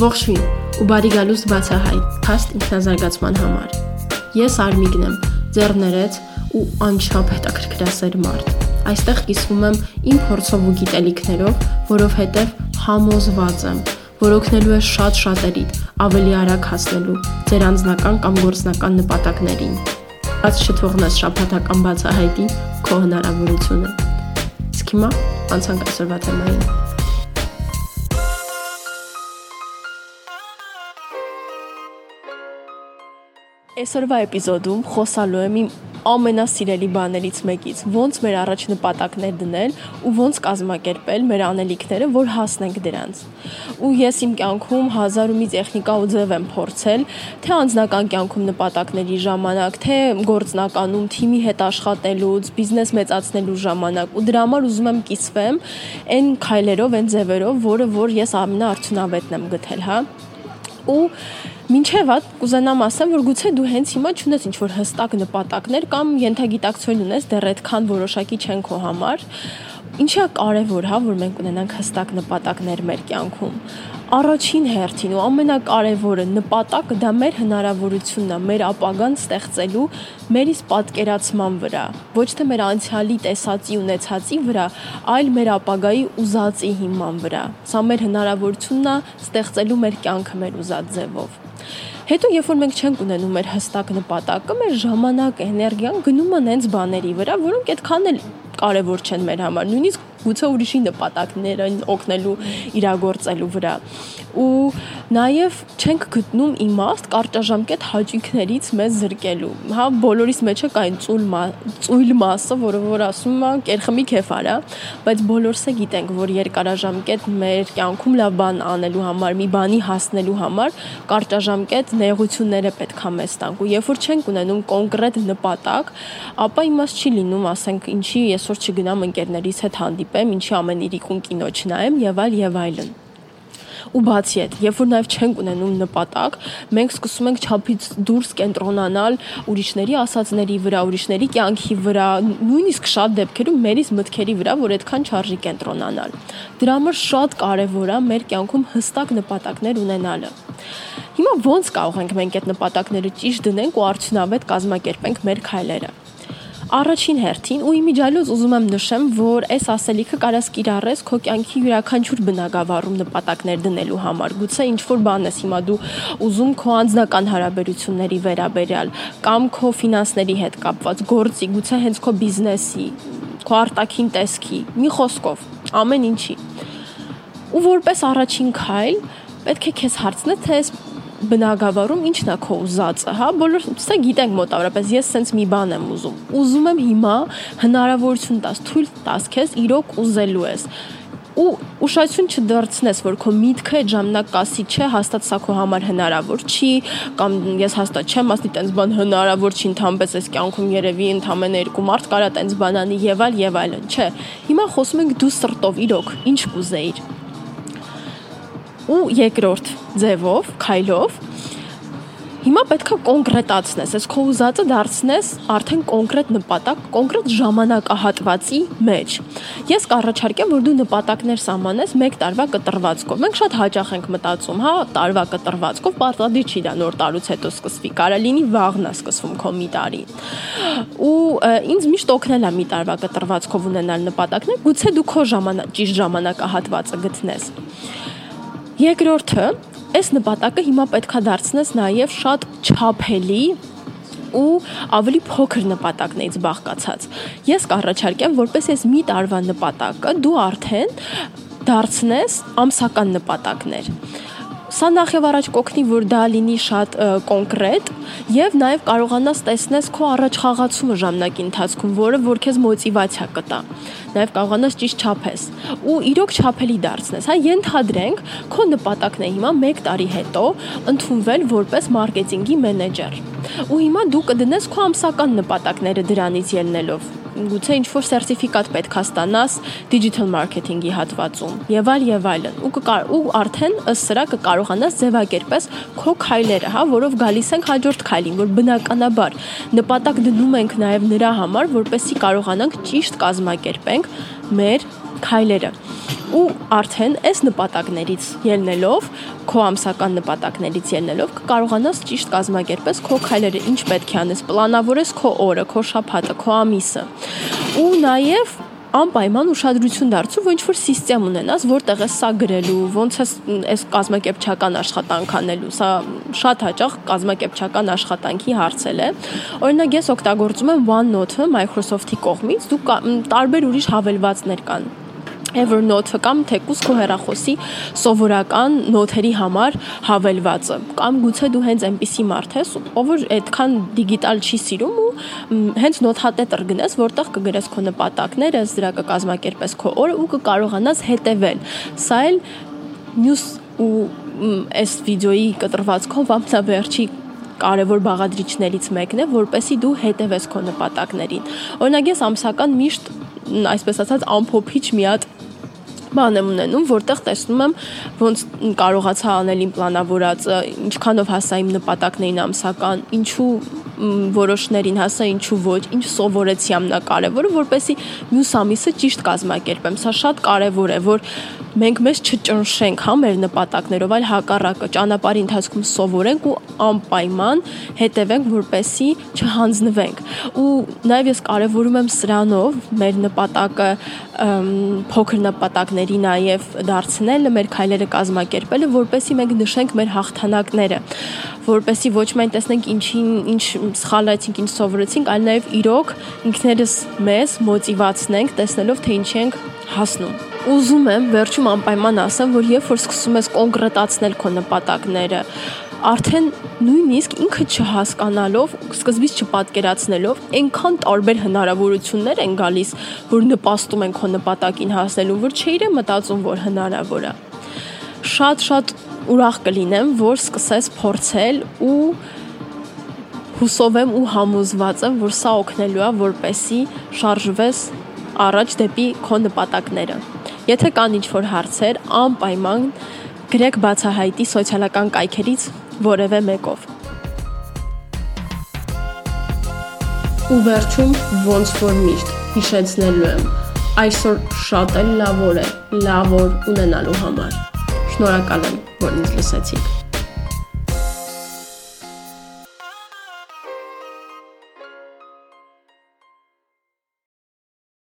Ողջույն ու բարի գալուստ բացահայտ փաստ ինքնազարգացման համար։ Ես Արմիգն եմ, ձեռներեց ու անչափ հետաքրքրասեր մարդ։ Այստեղ կիսվում եմ իմ փորձով ու գիտելիքներով, որովհետև համոզված եմ, որ օգնելու է շատ շատերի ավելի արագ հասնելու ձեր անձնական կամ գործնական նպատակներին։ Բաց չթողնես շփաթական բացահայտի քո հնարավորությունը։ Իսկ հիմա անցանք այսօրվա թեմային։ Այսօրվա էպիզոդում խոսալու եմ իմ ամենասիրելի բաներից մեկից՝ ոնց մեր առաջ նպատակներ դնել ու ոնց կազմակերպել մեր անելիքները, որ հասնենք դրանց։ Ու ես իմ կյանքում հազար ու մի տեխնիկա ու ձև եմ փորձել, թե անձնական կյանքում նպատակների ժամանակ, թե գործնականում թիմի հետ աշխատելուց, բիզնես մեծացնելու ժամանակ, ու դրա համար ուզում եմ կիսվեմ այն քայլերով, այն ձևերով, որը որ ես ամենաարդյունավետն եմ գտել, հա։ Ու Մինչև այդ կուզենամ ասեմ, որ գուցե դու հենց հիմա ճունես ինչ որ հստակ նպատակներ կամ ենթագիտակցություն ունես դեռ այդքան որոշակի չեն քո համար, ինչա կարևոր, հա, որ մենք ունենանք հստակ նպատակներ մեր կյանքում։ Առաջին հերթին ու ամենակարևորը նպատակը դա մեր հնարավորությունն է, մեր ապագան ստեղծելու մեր իսկ պատկերացման վրա, ոչ թե մեր անցյալի տեսածի ունեցածի վրա, այլ մեր ապագայի ուզածի հիման վրա։ Սա մեր հնարավորությունն է ստեղծելու մեր կյանքը մեր ուզած ձևով։ Հետո երբ որ մենք չենք ունենում մեր հստակ նպատակը, մեր ժամանակ, էներգիան գնում է նենց բաների վրա, որոնք այդքան էլ կարևոր չեն մեր համար։ Նույնիսկ գուցե ուրիշի նպատակներին օգնելու իրագործելու վրա ու նաև չենք գտնում իմաստ կարճաժամկետ հաճույքներից մեզ զրկելու հա բոլորիս մեջ է կային ծույլ ծույլ մասը որը որ ասում է կերխմի քեֆ արա բայց բոլորս է գիտենք որ երկարաժամկետ մեր կյանքում լավ բան անելու համար մի բանի հասնելու համար կարճաժամկետ նեղությունները պետք է մեզ տանք ու երբ որ չենք ունենում կոնկրետ նպատակ ապա իմաստ չի լինում ասենք ինչի այսօր չգնամ ընկերներիս հետ հանդիպ խփեմ, ինչի ամեն իրիկուն կինո չնայեմ եւ այլ եւ այլն ու բացի այդ, երբ որ նաև չենք ունենում նպատակ, մենք սկսում ենք ճափից դուրս կենտրոնանալ ուրիշների ասածների վրա, ուրիշների կյանքի վրա, նույնիսկ շատ դեպքերում մերից մտքերի վրա, որ այդքան չարժի կենտրոնանալ։ Դրա համար շատ կարևոր է մեր կյանքում հստակ նպատակներ ունենալը։ Հիմա ոնց կարող ենք մենք այդ նպատակները ճիշտ դնենք ու արդյունավետ կազմակերպենք մեր քայլերը։ Առաջին հերթին ու իմիջիալուց ուզում եմ նշեմ, որ այս ասելիքը կարաս կիրառես քո կյանքի յուրաքանչյուր բնակավարում նպատակներ դնելու համար։ Գուցե ինչ որ բան ես հիմա դու ուզում քո անձնական հարաբերությունների վերաբերյալ կամ քո ֆինանսների հետ կապված գործի, գուցե հենց քո բիզնեսի, քո արտաքին տեսքի, մի խոսքով, ամեն ինչի։ Ու որպես առաջին քայլ պետք է քեզ հարցնել, թե այս բնակավարում ինչն է քո ուզածը, հա, բոլոր սա գիտենք մոտավորապես, ես սենց մի բան եմ ուզում։ Ուզում եմ հիմա հնարավորություն տաս, թույլ տաս քեզ իրոք ուզելու ես ու ուշադրություն չդարձնես, որ քո միտքը այդ ժամանակ կասի չէ, հաստատ սա քո համար հնարավոր չի, կամ ես հաստատ չեմ ասի տենց բան հնարավոր չի, ընդհանրապես այս կյանքում երևի ընդամենը երկու մարդ կարա տենց բան անի եւ այլ եւ այլն, չէ։ Հիմա խոսում ենք դու սրտով իրոք ինչ կուզեիր ու երկրորդ ձևով, քայլով Հիմա պետքա կոնկրետացնես, այս քո ուզածը դարձնես արդեն կոնկրետ նպատակ, կոնկրետ ժամանակահատվածի մեջ։ Ես կառաջարկեմ, որ դու նպատակներ սահմանես 1 տարվա կտրվածքով։ Մենք շատ հաճախ ենք մտածում, հա, տարվա կտրվածքով պարտադիր չի դա նոր տարուց հետո սկսվի, կարա լինի վաղն է սկսվում քո մի տարի։ Ու ինձ միշտ օգնել է մի տարվա կտրվածքով ունենալ նպատակներ, գուցե դու քո ժամանակ ճիշտ ժամանակահատվածը գտնես։ Երկրորդը, այս նպատակը հիմա պետքա դարձնես նաև շատ չափելի ու ավելի փոքր նպատակներից բաղկացած։ Ես կառաջարկեմ, որպես այս մի տարվա նպատակը դու արդեն դարձնես ամսական նպատակներ։ Սա նախ եւ առաջ կօգնի, որ դա լինի շատ կոնկրետ եւ նաեւ կարողանաս տեսնես քո առաջ խաղացումը ժամանակի ընթացքում, որը որ քեզ մոտիվացիա կտա։ Նաեւ կարողանաս ճիշտ չափես ու իրոք չափելի դարձնես։ Հա ենթադրենք, քո նպատակն է հիմա 1 տարի հետո ընդունվել որպես մարքեթինգի մենեջեր։ Ու հիմա դու կդնես քո ամսական նպատակները դրանից ելնելով գուցե ինչ որ սերտիֆիկատ պետք է ստանաս digital marketing-ի հատվածում եւ այլ եւ այլն ու կկար ու արդեն ըստ սրա կկարողանաս ձևակերպես քո քայլերը, հա, որով գալիս ենք հաջորդ քայլին, որ բնականաբար նպատակ դնում ենք նաեւ նրա համար, որպեսզի կարողանանք ճիշտ կազմակերպենք մեր քայլերը։ ու արդեն այս նպատակներից ելնելով, քո ամսական նպատակներից ելնելով կկարողանաս ճիշտ կազմակերպես քո քայլերը, ինչ պետք է անես, պլանավորես քո օրը, քո շաբաթը, քո ամիսը։ Ու նաև անպայման ուշադրություն դարձու, որ ինչ որ համակարգ ունենաս, որտեղ է սա գրելու, ոնց է այս կազմակերպչական աշխատանք անելու։ Սա շատ հաճախ կազմակերպչական աշխատանքի հարցել է։ Օրինակ ես օգտագործում եմ OneNote-ը Microsoft-ի կողմից, դու տարբեր ուրիշ հավելվածներ կան Evernote-ը կամ թեկուս քո հեռախոսի սովորական նոթերի համար հավելվածը կամ գուցե դու հենց այնպիսի մարդ ես, ով որ այդքան դիգիտալ չի սիրում ու հենց նոթատետր գնես, որտեղ կգրես քո նպատակները, դրա կկազմակերպես քո օրը ու կկարողանաս հետևել։ Սա էլ մյուս ու այս վիդեոյի կտրվածքով ամենավերջի կարևոր բաղադրիչներից մեկն է, որպեսի դու հետևես քո նպատակներին։ Օրինակ ես ամսական միշտ այսպես ասած ամփոփիչ մի հատ բան եմ ունենում, որտեղ տեսնում եմ ոնց կարողացա անել իմ պլանավորածը, ինչքանով հասա իմ նպատակներին ամսական, ինչու որոշներին հասա, ինչու ոչ, ինչ սովորեցի ամենակարևորը, որպեսի մյուս ամիսը ճիշտ կազմակերպեմ։ Սա շատ կարևոր է, որ մենք մեզ չճնշենք հա մեր նպատակներով, այլ հակառակը ճանապարհի ընթացքում սովորենք ու անպայման հետևենք, որպեսի չհանձնվենք։ Ու նաև ես կարևորում եմ սրանով մեր նպատակը փոքր նպատակների նաև դարձնելը, մեր քայլերը կազմակերպելը, որպեսի մենք նշենք մեր հաղթանակները, որպեսի ոչ միայն տեսնենք ինչին ինչ սխալացինք, ինչ սովորեցինք, այլ նաև իրոք ինքներս մեզ մոտիվացնենք, տեսնելով թե ինչի ենք հասնում։ Ուզում եմ վերջում անպայման ասեմ, որ երբ որ սկսում ես կոնկրետացնել քո նպատակները, արդեն նույնիսկ ինքը չհասկանալով, սկզբից չպատկերացնելով, այնքան տարբեր հնարավորություններ են գալիս, որ նպաստում են քո նպատակին հասնելու, որ չէիր մտածում, որ հնարավոր է։ Շատ-շատ ուրախ կլինեմ, որ սկսես փորձել ու հուսով եմ ու համոզված եմ, որ սա օգնելու է, որպեսի շարժվես առաջ դեպի քո նպատակները։ Եթե կան ինչ-որ հարցեր, անպայման գրեք բացահայտի սոցիալական կայքերից որևէ մեկով։ Ու վերջում ոնց որ միշտ հիշեցնելու եմ, այսօր շատ էլ լավ օր է, լավ օր ունենալու համար։ Շնորհակալ եմ, որ ինձ լսեցիք։